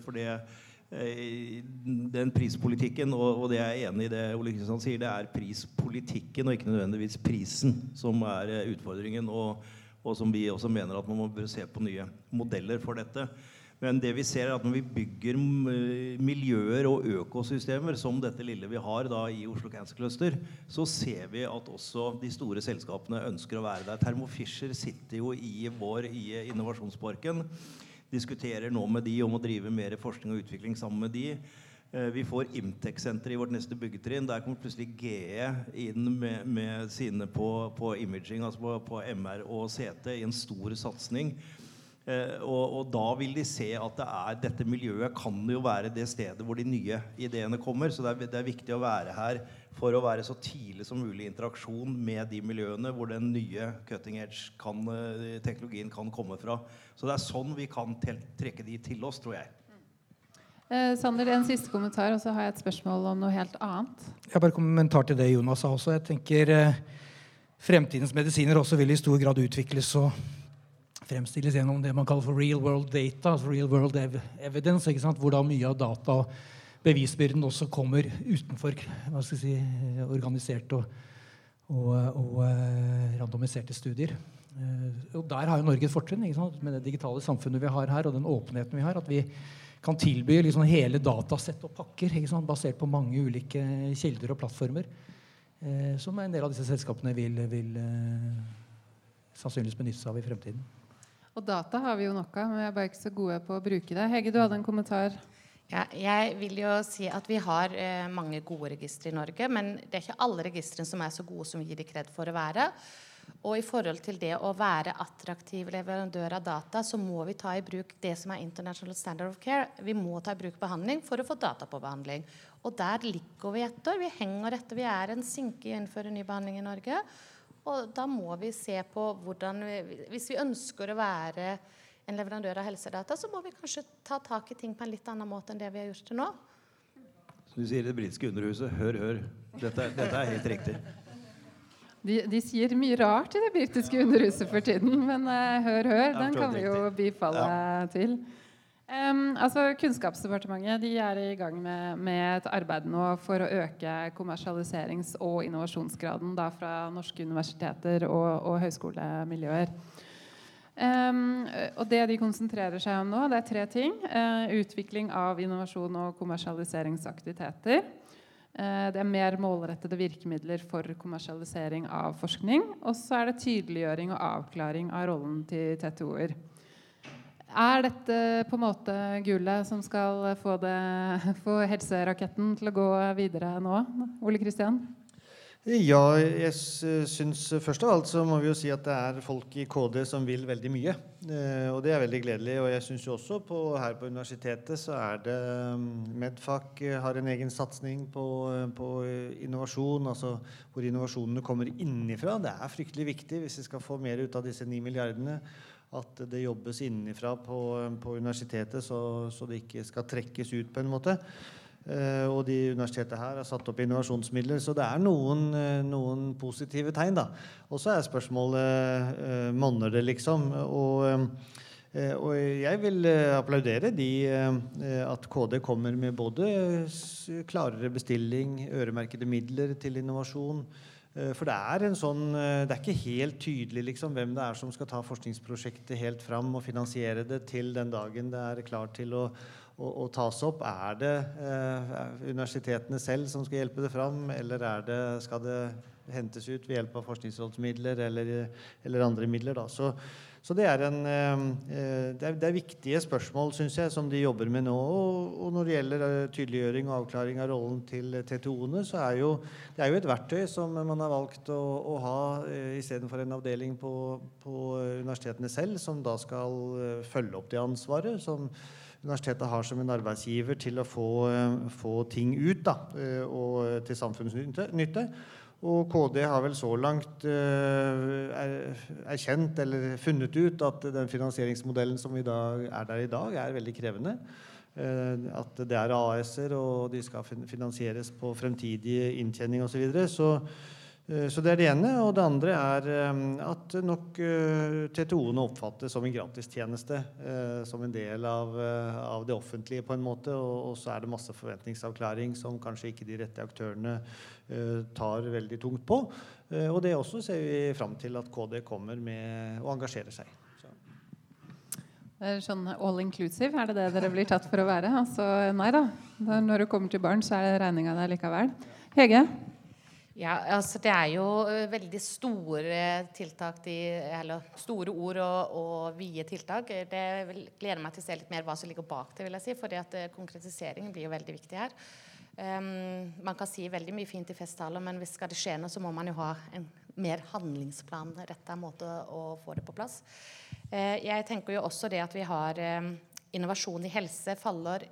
for det Eh, den prispolitikken, og, det det er jeg enig i det Ole Kristian sier, det er prispolitikken og ikke nødvendigvis prisen som er eh, utfordringen. Og, og som vi også mener at man må se på nye modeller for dette. Men det vi ser er at når vi bygger miljøer og økosystemer som dette lille vi har da i Oslo Cancer Cluster, så ser vi at også de store selskapene ønsker å være der. Thermo Fisher sitter jo i vår i Innovasjonsparken diskuterer nå med de om å drive mer forskning og utvikling sammen med de. Eh, vi får Imtech-senter i vårt neste byggetrinn. Der kommer plutselig GE inn med, med sine på, på, imaging, altså på, på, MR og CT, i en stor satsing. Eh, og, og, da vil de se at det er, dette miljøet kan jo være det stedet hvor de nye ideene kommer. Så det er, det er viktig å være her for å være så tidlig som mulig i interaksjon med de miljøene hvor den nye cutting edge kan, eh, teknologien kan komme fra. Så det er sånn vi kan trekke de til oss, tror jeg. Eh, Sander, en siste kommentar, og så har jeg et spørsmål om noe helt annet. Jeg bare kommentar til det Jonas sa også. Jeg tenker eh, Fremtidens medisiner også vil i stor grad utvikles og fremstilles gjennom det man kaller for real world data, altså real world evidence. ikke sant? Hvor da mye av data bevisbyrden også kommer utenfor si, organiserte og, og, og uh, randomiserte studier. Og Der har jo Norge et fortrinn med det digitale samfunnet vi har her, og den åpenheten vi har. At vi kan tilby liksom hele datasett og pakker basert på mange ulike kilder og plattformer. Eh, som en del av disse selskapene vil, vil eh, sannsynligvis benytte seg av i fremtiden. Og data har vi jo nok av, men vi er bare ikke så gode på å bruke det. Hege, du hadde en kommentar? Ja, jeg vil jo si at Vi har eh, mange gode registre i Norge, men det er ikke alle registrene som er så gode som vi gir de kred for å være. Og i forhold til det å være attraktiv leverandør av data, så må vi ta i bruk det som er International Standard of Care. Vi må ta i bruk behandling for å få data på behandling. Og der ligger vi etter. Vi henger etter. Vi er en sinke i å innføre ny behandling i Norge. Og da må vi se på hvordan vi, Hvis vi ønsker å være en leverandør av helsedata, så må vi kanskje ta tak i ting på en litt annen måte enn det vi har gjort til nå. Så du sier det britiske underhuset, hør, hør. Dette, dette er helt riktig. De, de, sier mye rart i det britiske underhuset for tiden, men uh, hør, hør, den kan vi jo bifalle ja. til. Um, altså Kunnskapsdepartementet de er i gang med, med, et arbeid nå for å øke kommersialiserings- og innovasjonsgraden da, fra norske universiteter og, og høyskolemiljøer. Um, og det de konsentrerer seg om nå, det er tre ting. Uh, utvikling av innovasjon og kommersialiseringsaktiviteter. Uh, det er mer målrettede virkemidler for kommersialisering av forskning. Og så er det tydeliggjøring og avklaring av rollen til TTO-er. Er dette på en måte gullet som skal få, det, få helseraketten til å gå videre nå? Ole Kristian? Ja, jeg syns først av alt så må vi jo si at det er folk i KD som vil veldig mye. Eh, og det er veldig gledelig. Og jeg syns jo også på, her på universitetet så er det Medfac har en egen satsing på, på, innovasjon, altså hvor innovasjonene kommer innenfra. Det er fryktelig viktig hvis vi skal få mer ut av disse ni milliardene. At det jobbes innenfra på, på universitetet, så, så det ikke skal trekkes ut på en måte. Uh, og de universitetet her har satt opp innovasjonsmidler. Så det er noen, uh, noen positive tegn. da. Og så er spørsmålet uh, monner det, liksom. Og, og jeg vil applaudere de, at KD kommer med både klarere bestilling, øremerkede midler til innovasjon. For det er en sånn, det er ikke helt tydelig liksom, hvem det er som skal ta forskningsprosjektet helt fram og finansiere det til den dagen det er klart til å å, å tas opp? Er det eh, universitetene selv som skal hjelpe det fram, eller det, skal det hentes ut ved hjelp av forskningsrådsmidler eller, eller andre midler? Da? Så, så det, er en, eh, det, er, det, er viktige spørsmål synes jeg, som de jobber med nå. Og, og når det gjelder eh, tydeliggjøring og avklaring av rollen til TTO-ene, så er jo det er jo et verktøy som man har valgt å, å ha eh, istedenfor en avdeling på, på universitetene selv, som da skal følge opp det ansvaret. som universitetet har som en arbeidsgiver til å få, eh, få ting ut da, eh, og til samfunnsnytte. Og KD har vel så langt erkjent eller funnet ut at den finansieringsmodellen som i dag, er der i dag, er veldig krevende. At det er AS-er, og de skal finansieres på fremtidig inntjening osv. Så, videre. så Eh, så det er det ene. Og det andre er eh, at nok eh, TTO-ene oppfattes som en gratistjeneste. Som en del av, av, det offentlige, på en måte. Og, og, så er det masse forventningsavklaring som kanskje ikke de rette aktørene tar veldig tungt på. Og det også ser vi fram til at KD kommer med og engasjerer seg. Så. Sånn all inclusive, er det det dere blir tatt for å være? Altså, nei da. Når du kommer til barn, så er det regninga der likevel. Hege? Ja, altså Det er jo veldig store tiltak, de, eller store ord og, og vide tiltak. Det gleder meg til å se litt mer hva som ligger bak det. vil jeg si, fordi at Konkretiseringen blir jo veldig viktig her. Um, man kan si veldig mye fint i festtaler, men hvis skal det skje noe, så må man jo ha en mer handlingsplanretta måte å få det på plass. Uh, jeg tenker jo også det at vi har um, innovasjon i helse faller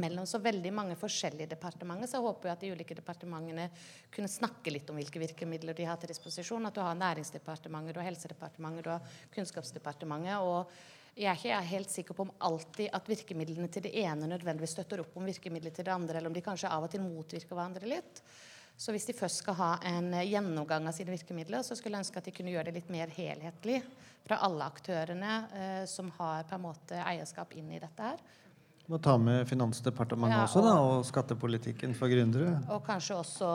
mellom så veldig mange forskjellige departementer. Så jeg håper at de ulike departementene kunne snakke litt om hvilke virkemidler de har til disposisjon. At du har Næringsdepartementet, du har Helsedepartementet, du har Kunnskapsdepartementet. og jeg er ikke helt sikker på om alltid at virkemidlene til det ene nødvendigvis støtter opp om virkemidler til det andre, eller om de kanskje av og til motvirker hverandre litt. Så hvis de først skal ha en gjennomgang av sine virkemidler, så skulle jeg ønske at de kunne gjøre det litt mer helhetlig fra alle aktørene eh, som har på en måte eierskap inn i dette her. Må ta med Finansdepartementet ja, og, også, da, og skattepolitikken for gründere. Og kanskje også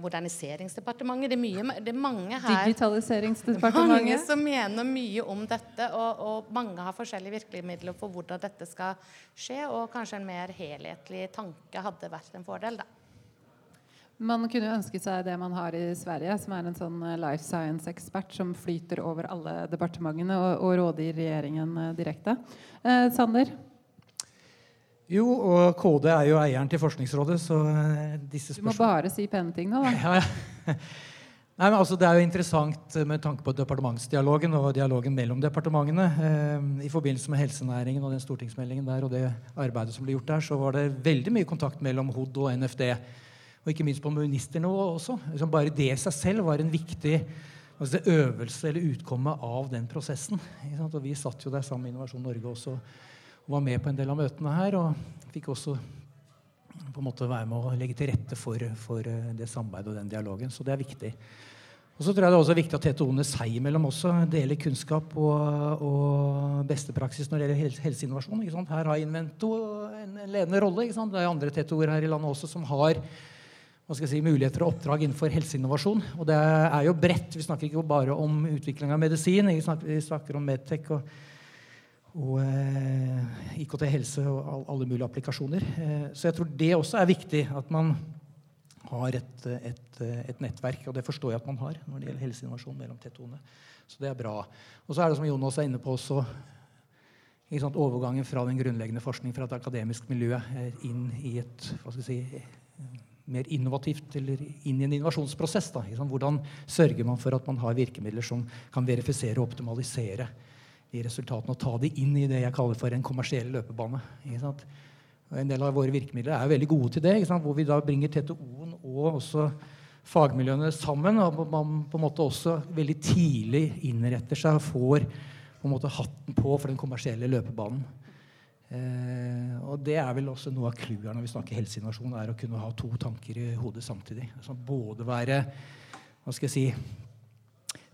Moderniseringsdepartementet. Det er, mye, det er mange her Digitaliseringsdepartementet. Mange som mener mye om dette, og, og, mange har forskjellige virkemidler for hvordan dette skal skje. Og kanskje en mer helhetlig tanke hadde vært en fordel, da. Man kunne jo ønske seg det man har i Sverige, som er en sånn eh, life science-ekspert som flyter over alle departementene og, og rådgir regjeringen eh, direkte. Eh, Sander? Jo, og KD er jo eieren til Forskningsrådet, så disse spørsmålene Du må bare si pene ting nå, da. [LAUGHS] ja. Nei, men altså, Det er jo interessant med tanke på departementsdialogen og dialogen mellom departementene. Eh, I forbindelse med helsenæringen og den stortingsmeldingen der og det arbeidet som ble gjort der, så var det veldig mye kontakt mellom HOD og NFD og ikke minst på ministernivå også. Liksom bare det i seg selv var en viktig altså øvelse eller utkomme av den prosessen. Og Vi satt jo der sammen med Innovasjon Norge også og var med på en del av møtene her. Og fikk også på en måte være med å legge til rette for, for eh, det samarbeidet og den dialogen. Så det er viktig. Og så tror jeg det er også viktig at TTO-ene seg imellom også deler kunnskap og, og beste praksis når det gjelder helseinnovasjon. Her har Invento en, en ledende rolle. Det er andre TTO-er her i landet også som har si, muligheter og oppdrag innenfor helseinnovasjon. Og det er jo bredt. Vi snakker ikke bare om utvikling av medisin. Vi snakker, vi snakker om Medtech og, og eh, IKT helse og alle mulige applikasjoner. Eh, så jeg tror det også er viktig at man har et, et, et, nettverk. Og det forstår jeg at man har når det gjelder helseinnovasjon mellom T2-ene. Så det er bra. Og så er det som Jon også er inne på, også, sant, overgangen fra den grunnleggende forskning fra et akademisk miljø er inn i et hva skal si, mer innovativt eller inn i en innovasjonsprosess. Da, Hvordan sørger man for at man har virkemidler som kan verifisere og optimalisere de resultatene og ta de inn i det jeg kaller for en kommersiell løpebane. En del av våre virkemidler er veldig gode til det, hvor vi da bringer TTO-en og også fagmiljøene sammen. Og man på en måte også veldig tidlig innretter seg og får på en måte hatten på for den kommersielle løpebanen. Eh, og det er vel også noe av clouet når vi snakker helseinnovasjon, er å kunne ha to tanker i hodet samtidig. Altså både være hva skal jeg si,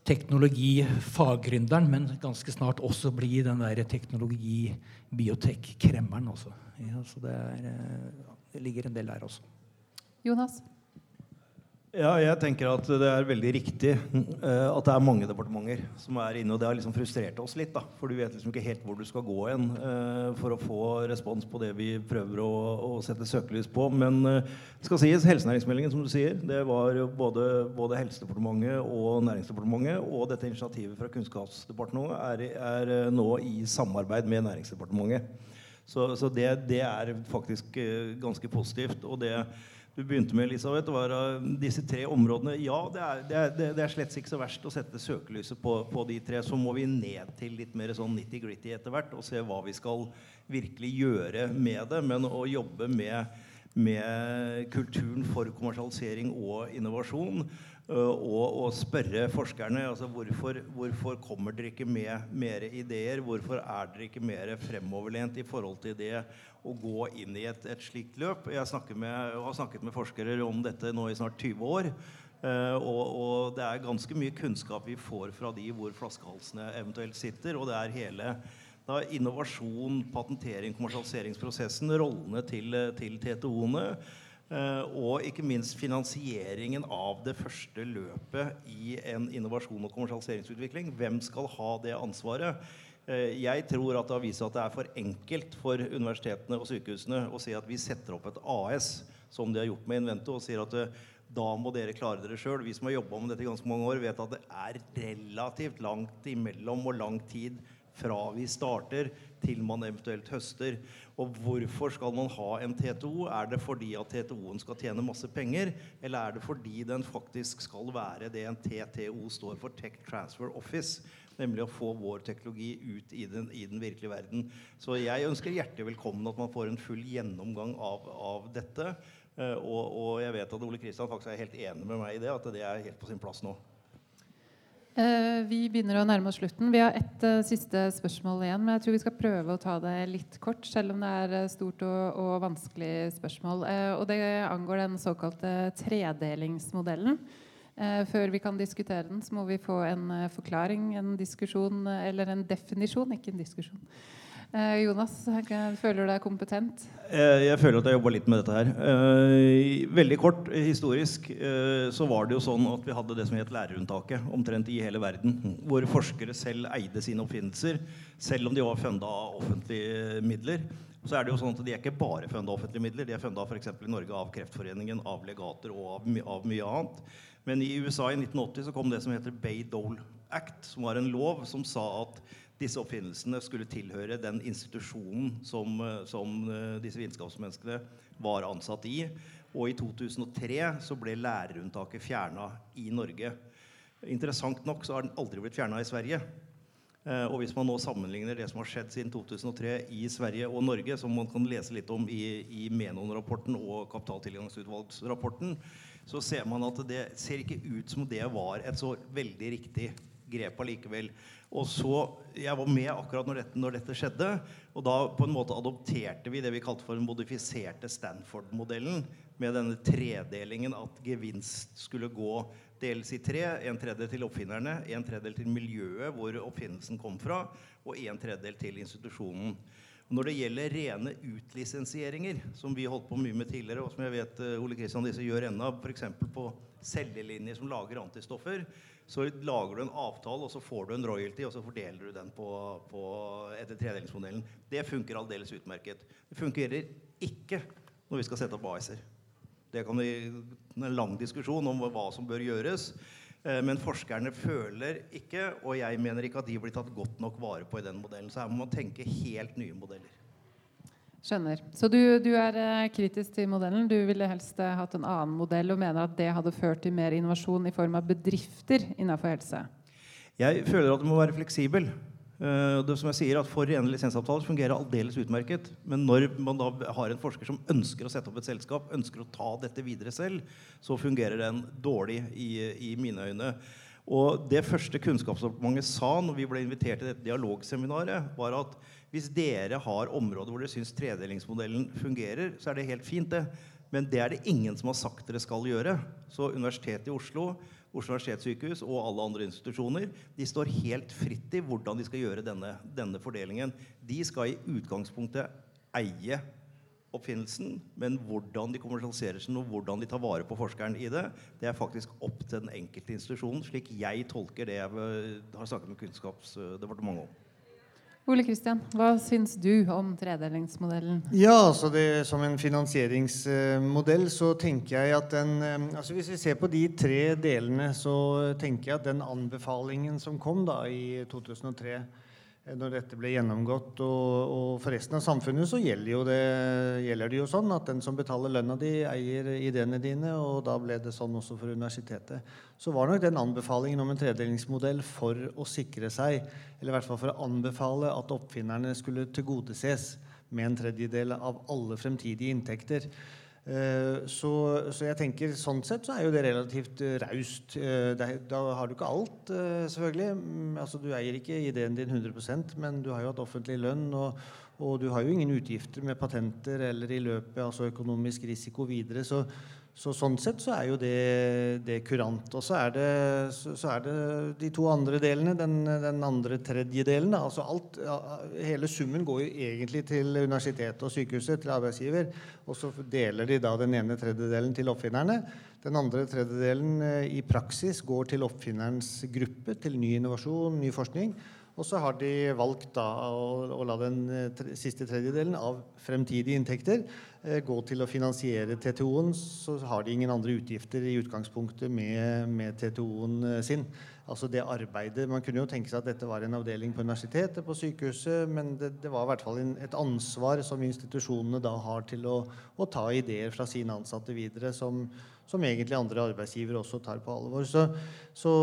teknologi-faggründeren, men ganske snart også bli den der teknologi-biotek-kremmeren også. Ja, så det, er, eh, det ligger en del der også. Jonas? Ja, jeg tenker at det er veldig riktig uh, at det er mange departementer som er inne. Og det har liksom frustrert oss litt, da, for du vet liksom ikke helt hvor du skal gå hen uh, for å få respons på det vi prøver å, å sette søkelys på. Men uh, det skal sies, helsenæringsmeldingen som du sier, det var både, både Helsedepartementet og Næringsdepartementet. Og dette initiativet fra Kunnskapsdepartementet er, er nå i samarbeid med Næringsdepartementet. Så, så det, det, er faktisk ganske positivt. og det du begynte med, Elisabeth, var disse tre områdene. Ja, det er, det, er, det er, slett ikke så verst å sette søkelyset på, på, de tre. Så må vi ned til litt mer sånn nitty-gritty etter hvert og se hva vi skal virkelig gjøre med det. Men å jobbe med, med kulturen for kommersialisering og innovasjon og, og, spørre forskerne altså hvorfor, hvorfor, kommer dere ikke med mer ideer. Hvorfor er dere ikke mer fremoverlent i forhold til det å gå inn i et, et slikt løp? Jeg med, har snakket med forskere om dette nå i snart 20 år. Uh, og, og, det er ganske mye kunnskap vi får fra de hvor flaskehalsene eventuelt sitter. Og det er hele da, innovasjon, patentering, kommersialiseringsprosessen, rollene til, til TTO-ene. Eh, og ikke minst finansieringen av det første løpet i en innovasjon- og kommersialiseringsutvikling. Hvem skal ha det ansvaret? Eh, jeg tror at det har vist seg at det er for enkelt for universitetene og sykehusene å si at vi setter opp et AS, som de har gjort med Invento, og sier at eh, da må dere klare dere sjøl. Vi som har jobba med dette i ganske mange år, vet at det er relativt langt imellom og lang tid fra vi starter til man eventuelt høster. Og hvorfor skal man ha en TTO? Er det fordi at TTO-en skal tjene masse penger, eller er det fordi den faktisk skal være det en TTO står for, Tech Transfer Office? Nemlig å få vår teknologi ut i den, i den virkelige verden. Så jeg ønsker hjertelig velkommen at man får en full gjennomgang av, av dette. Uh, og, og, jeg vet at Ole Kristian faktisk er helt enig med meg i det, at det er helt på sin plass nå. Uh, vi begynner å nærme oss slutten. Vi har ett uh, siste spørsmål igjen. Men jeg tror vi skal prøve å ta det litt kort, selv om det er uh, stort og, og, vanskelig spørsmål. og det angår den såkalte tredelingsmodellen. før vi kan diskutere den, så må vi få en forklaring, en diskusjon eller en definisjon, ikke en diskusjon. Eh, Jonas, føler du deg kompetent? Eh, jeg føler at jeg jobba litt med dette her. Eh, veldig kort historisk så var det jo sånn at vi hadde det som het lærerunntaket omtrent i hele verden. Hvor forskere selv eide sine oppfinnelser, selv om de var funda av offentlige midler. Så er det jo sånn at De er ikke bare funda offentlige midler. De er funda i Norge av Kreftforeningen, av legater og av, av, mye annet. Men i USA i 1980 så kom det som heter Bay-Dole Act, som var en lov som sa at disse oppfinnelsene skulle tilhøre den institusjonen som, som disse vitenskapsmenneskene var ansatt i. Og i 2003 så ble lærerunntaket fjerna i Norge. Interessant nok så har den aldri blitt fjerna i Sverige. Eh, og hvis man nå sammenligner det som har skjedd siden 2003 i Sverige og Norge, som man kan lese litt om i, i Menon-rapporten og kapitaltilgangsutvalgsrapporten, så ser man at det ser ikke ut som det var et så veldig riktig grep allikevel. Og så, Jeg var med akkurat når dette, når dette, skjedde. Og da på en måte adopterte vi det vi kalte for den modifiserte Stanford-modellen. Med denne tredelingen at gevinst skulle gå dels i tre. En tredjedel til oppfinnerne, en tredjedel til miljøet hvor oppfinnelsen kom fra, og en tredjedel til institusjonen. Når det gjelder rene utlisensieringer, som vi holdt på mye med tidligere, og som jeg vet uh, Ole Kristian disse gjør ennå, f.eks. på cellelinjer som lager antistoffer, så lager du en avtale, og så får du en royalty, og så fordeler du den på, på etter tredelingsmodellen. Det funker aldeles utmerket. Det fungerer ikke når vi skal sette opp AS-er. Det kan bli en lang diskusjon om hva som bør gjøres. Eh, men forskerne føler ikke, og jeg mener ikke at de blir tatt godt nok vare på i den modellen. Så her må man tenke helt nye modeller. Skjønner. Så du, du er eh, kritisk til modellen. Du ville helst eh, hatt en annen modell og mener at det hadde ført til mer innovasjon i form av bedrifter innenfor helse? Jeg føler at det må være fleksibel. Uh, det som jeg sier at For rene lisensavtaler fungerer aldeles utmerket. Men når man da har en forsker som ønsker å sette opp et selskap, ønsker å ta dette videre selv, så fungerer den dårlig i, i mine øyne. Og Det første Kunnskapsdepartementet sa når vi ble invitert til dette dialogseminaret, var at hvis dere har områder hvor dere syns tredelingsmodellen fungerer, så er det helt fint, det. Men det er det ingen som har sagt dere skal gjøre. Så Universitetet i Oslo Oslo universitetssykehus og alle andre institusjoner de står helt fritt i hvordan de skal gjøre denne, denne fordelingen. De skal i utgangspunktet eie oppfinnelsen, men hvordan de kommersialiserer den og hvordan de tar vare på forskeren i det, det er faktisk opp til den enkelte institusjonen, slik jeg tolker det jeg har snakket med Kunnskapsdepartementet om. Ole Kristian, hva syns du om tredelingsmodellen? Ja, altså det, Som en finansieringsmodell så tenker jeg at den eh, altså Hvis vi ser på de tre delene, så tenker jeg at den anbefalingen som kom da i 2003 Eh, når dette ble gjennomgått. Og, og, for resten av samfunnet så gjelder, det, gjelder, det, jo sånn at den som betaler lønna di, eier ideene dine. Og da ble det sånn også for universitetet. Så var nok den anbefalingen om en tredelingsmodell for å sikre seg, eller i hvert fall for å anbefale at oppfinnerne skulle tilgodeses med en tredjedel av alle fremtidige inntekter. Eh, så, så, jeg tenker sånn sett så er jo det relativt uh, raust. Uh, da har du ikke alt, selvfølgelig. Mm, altså, du eier ikke ideen din 100% men du har jo hatt offentlig lønn. Og, og, du har jo ingen utgifter med patenter eller i løpet, altså økonomisk risiko videre. Så, så sånn sett så er jo det, det kurant. Og så er det, så, så er det de to andre delene, den, den andre tredjedelen. Altså alt, hele summen går jo egentlig til universitetet og sykehuset, til arbeidsgiver. Og så deler de da den ene tredjedelen til oppfinnerne. Den andre tredjedelen eh, i praksis går til oppfinnerens gruppe, til ny innovasjon, ny forskning. Og så har de valgt da å, å la den eh, tre, siste tredjedelen av fremtidige inntekter eh, gå til å finansiere TTO-en. Så har de ingen andre utgifter i utgangspunktet med, med TTO-en eh, sin. Altså det arbeidet, Man kunne jo tenke seg at dette var en avdeling på universitetet, på sykehuset, men det, det var i hvert fall en, et ansvar som institusjonene da har til å, å ta ideer fra sine ansatte videre, som, som, egentlig andre arbeidsgivere også tar på alvor. Så, så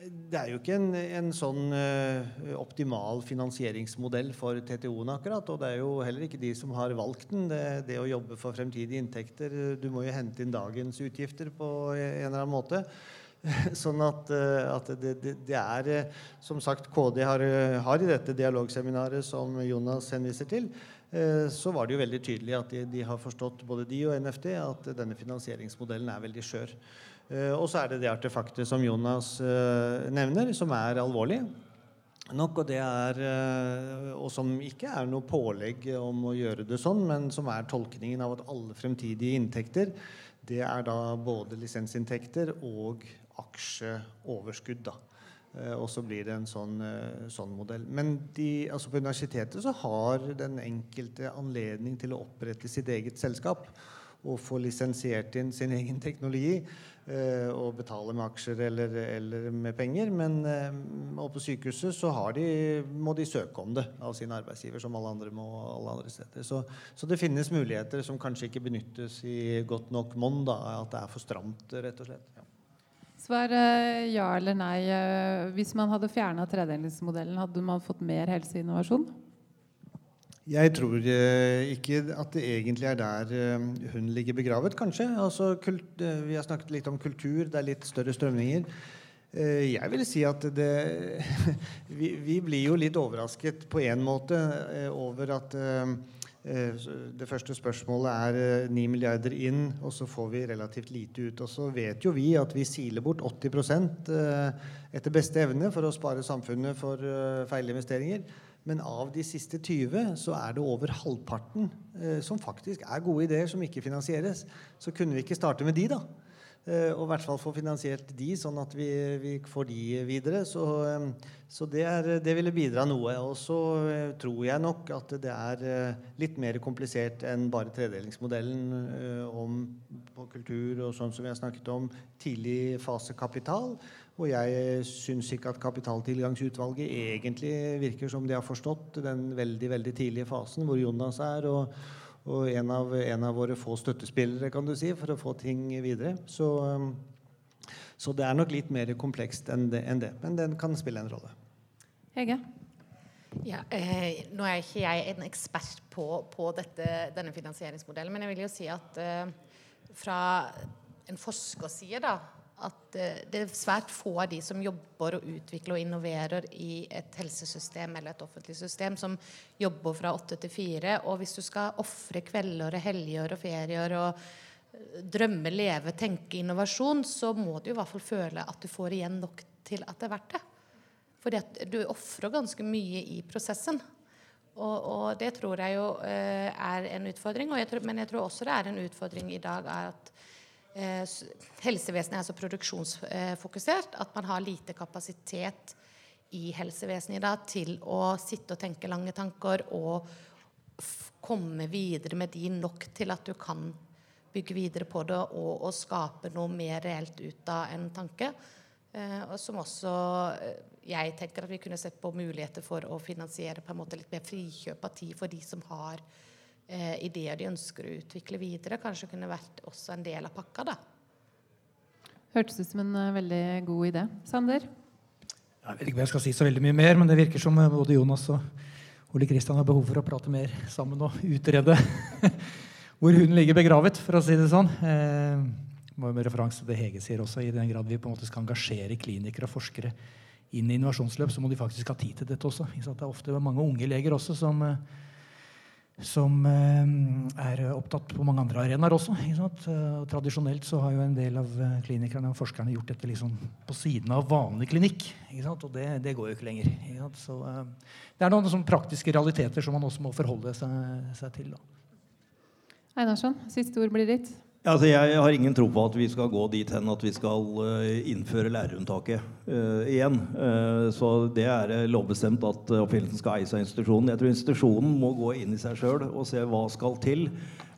det er jo ikke en, en sånn uh, optimal finansieringsmodell for TTO-en, akkurat. Og det er jo heller ikke de som har valgt den. Det, det, å jobbe for fremtidige inntekter Du må jo hente inn dagens utgifter på en eller annen måte. [LAUGHS] Sånn at, uh, at det, det, det, er uh, Som sagt, KD har, har, i dette dialogseminaret som Jonas henviser til, så var det jo veldig tydelig at de, de har forstått, både de og NFD, at denne finansieringsmodellen er veldig skjør. Eh, og så er det det artefaktet som Jonas eh, nevner, som er alvorlig nok, og, det er, eh, og som ikke er noe pålegg om å gjøre det sånn, men som er tolkningen av at alle fremtidige inntekter det er da både lisensinntekter og aksjeoverskudd. da. Og så blir det en sånn, sånn modell. Men de, altså på universitetet så har den enkelte anledning til å opprette sitt eget selskap og få lisensiert inn sin egen teknologi og betale med aksjer eller, eller med penger. Men og på sykehuset så de, må de søke om det av sin arbeidsgiver, som alle andre må alle andre steder. Så, så det finnes muligheter som kanskje ikke benyttes i godt nok monn. At det er for stramt, rett og slett. Ja. Svar eh, ja eller nei. Eh, hvis man hadde fjerna tredelingsmodellen, hadde man fått mer helseinnovasjon? Jeg tror eh, ikke at det egentlig er der hun ligger begravet, kanskje. Altså, kult, vi har snakket litt om kultur, det er litt større strømninger. Jeg vil si at det [LAUGHS] vi, vi, blir jo litt overrasket på en måte over at Eh, det første spørsmålet er 9 eh, milliarder inn, og så får vi relativt lite ut. Og så vet jo vi at vi siler bort 80 eh, etter beste evne for å spare samfunnet for feilinvesteringer. Men av de siste 20 så er det over halvparten som faktisk er gode ideer som ikke finansieres. Så kunne vi ikke starte med de, da? Eh, og i hvert fall få finansiert de, sånn at vi, vi får de videre. Så, eh, så det, er, det, ville bidra noe. Og så eh, tror jeg nok at det er litt mer komplisert enn bare tredelingsmodellen om på kultur og sånn som vi har snakket om, tidlig fase kapital. Og jeg syns ikke at kapitaltilgangsutvalget egentlig virker som de har forstått den veldig, veldig tidlige fasen hvor Jonas er. og og en av, en av, våre få støttespillere kan du si, for å få ting videre. Så, så det er nok litt mer komplekst enn det, enn det, men den kan spille en rolle. Hege? Ja, eh, nå er ikke jeg en ekspert på, på dette, denne finansieringsmodellen, men jeg vil jo si at eh, fra en forskerside da, at eh, det er svært få av de som jobber og utvikler og innoverer i et helsesystem eller et offentlig system, som jobber fra åtte til fire. Og hvis du skal ofre kvelder og helger og ferier og eh, drømme, leve, tenke innovasjon, så må du i hvert fall føle at du får igjen nok til at det er verdt det. At du ofrer ganske mye i prosessen. Og, og, det tror jeg jo eh, er en utfordring. Jeg tror, men jeg tror også det er en utfordring i dag er at Eh, helsevesenet er så produksjonsfokusert at man har lite kapasitet i helsevesenet i dag til å sitte og tenke lange tanker og komme videre med de nok til at du kan bygge videre på det og, og skape noe mer reelt ut av en tanke. Eh, som også eh, jeg tenker at vi kunne sett på muligheter for å finansiere på en måte litt mer frikjøp av tid for de som har eh, ideer de ønsker å utvikle videre, kanskje kunne vært også en del av pakka. da. Hørtes ut som en uh, veldig god idé. Sander? Jeg vet ikke hva jeg skal si så veldig mye mer, men det virker som eh, både Jonas og Ole Kristian har behov for å prate mer sammen og utrede [LAUGHS] hvor hun ligger begravet, for å si det sånn. Eh, med referanse til det Hege sier også, I den grad vi på en måte skal engasjere klinikere og forskere inn i innovasjonsløp, så må de faktisk ha tid til dette også. Det er ofte mange unge leger også som eh, som eh, er opptatt på mange andre arenaer også. Og tradisjonelt så har jo en del av eh, klinikerne og forskerne gjort dette liksom på siden av vanlig klinikk. Og det, det, går jo ikke lenger. Ikke så uh, det er noen sånn praktiske realiteter som man også må forholde seg, seg til. Da. Einarsson, siste ord blir ditt. Altså, jeg har ingen tro på at vi skal gå dit hen at vi skal uh, innføre lærerunntaket uh, igjen. Uh, så det er lovbestemt at oppfinnelsen skal eies av institusjonen. Jeg tror institusjonen må gå inn i seg sjøl og se hva skal til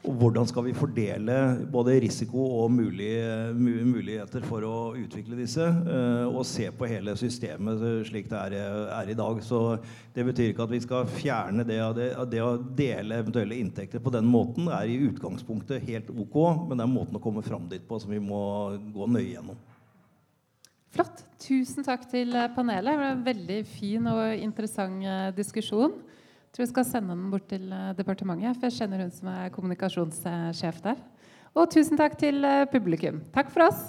og hvordan skal vi fordele både risiko og muligheter for å utvikle disse? Eh, og se på hele systemet slik det er, i dag. Så det betyr ikke at vi skal fjerne det. Det, å dele eventuelle inntekter på den måten er i utgangspunktet helt ok, men det er måten å komme fram dit på som vi må gå nøye gjennom. Flott. Tusen takk til panelet. Det var en veldig fin og interessant eh, diskusjon tror jeg skal sende den bort til eh, departementet, for jeg kjenner hun som er kommunikasjonssjef der. Og tusen takk til eh, publikum. Takk for oss.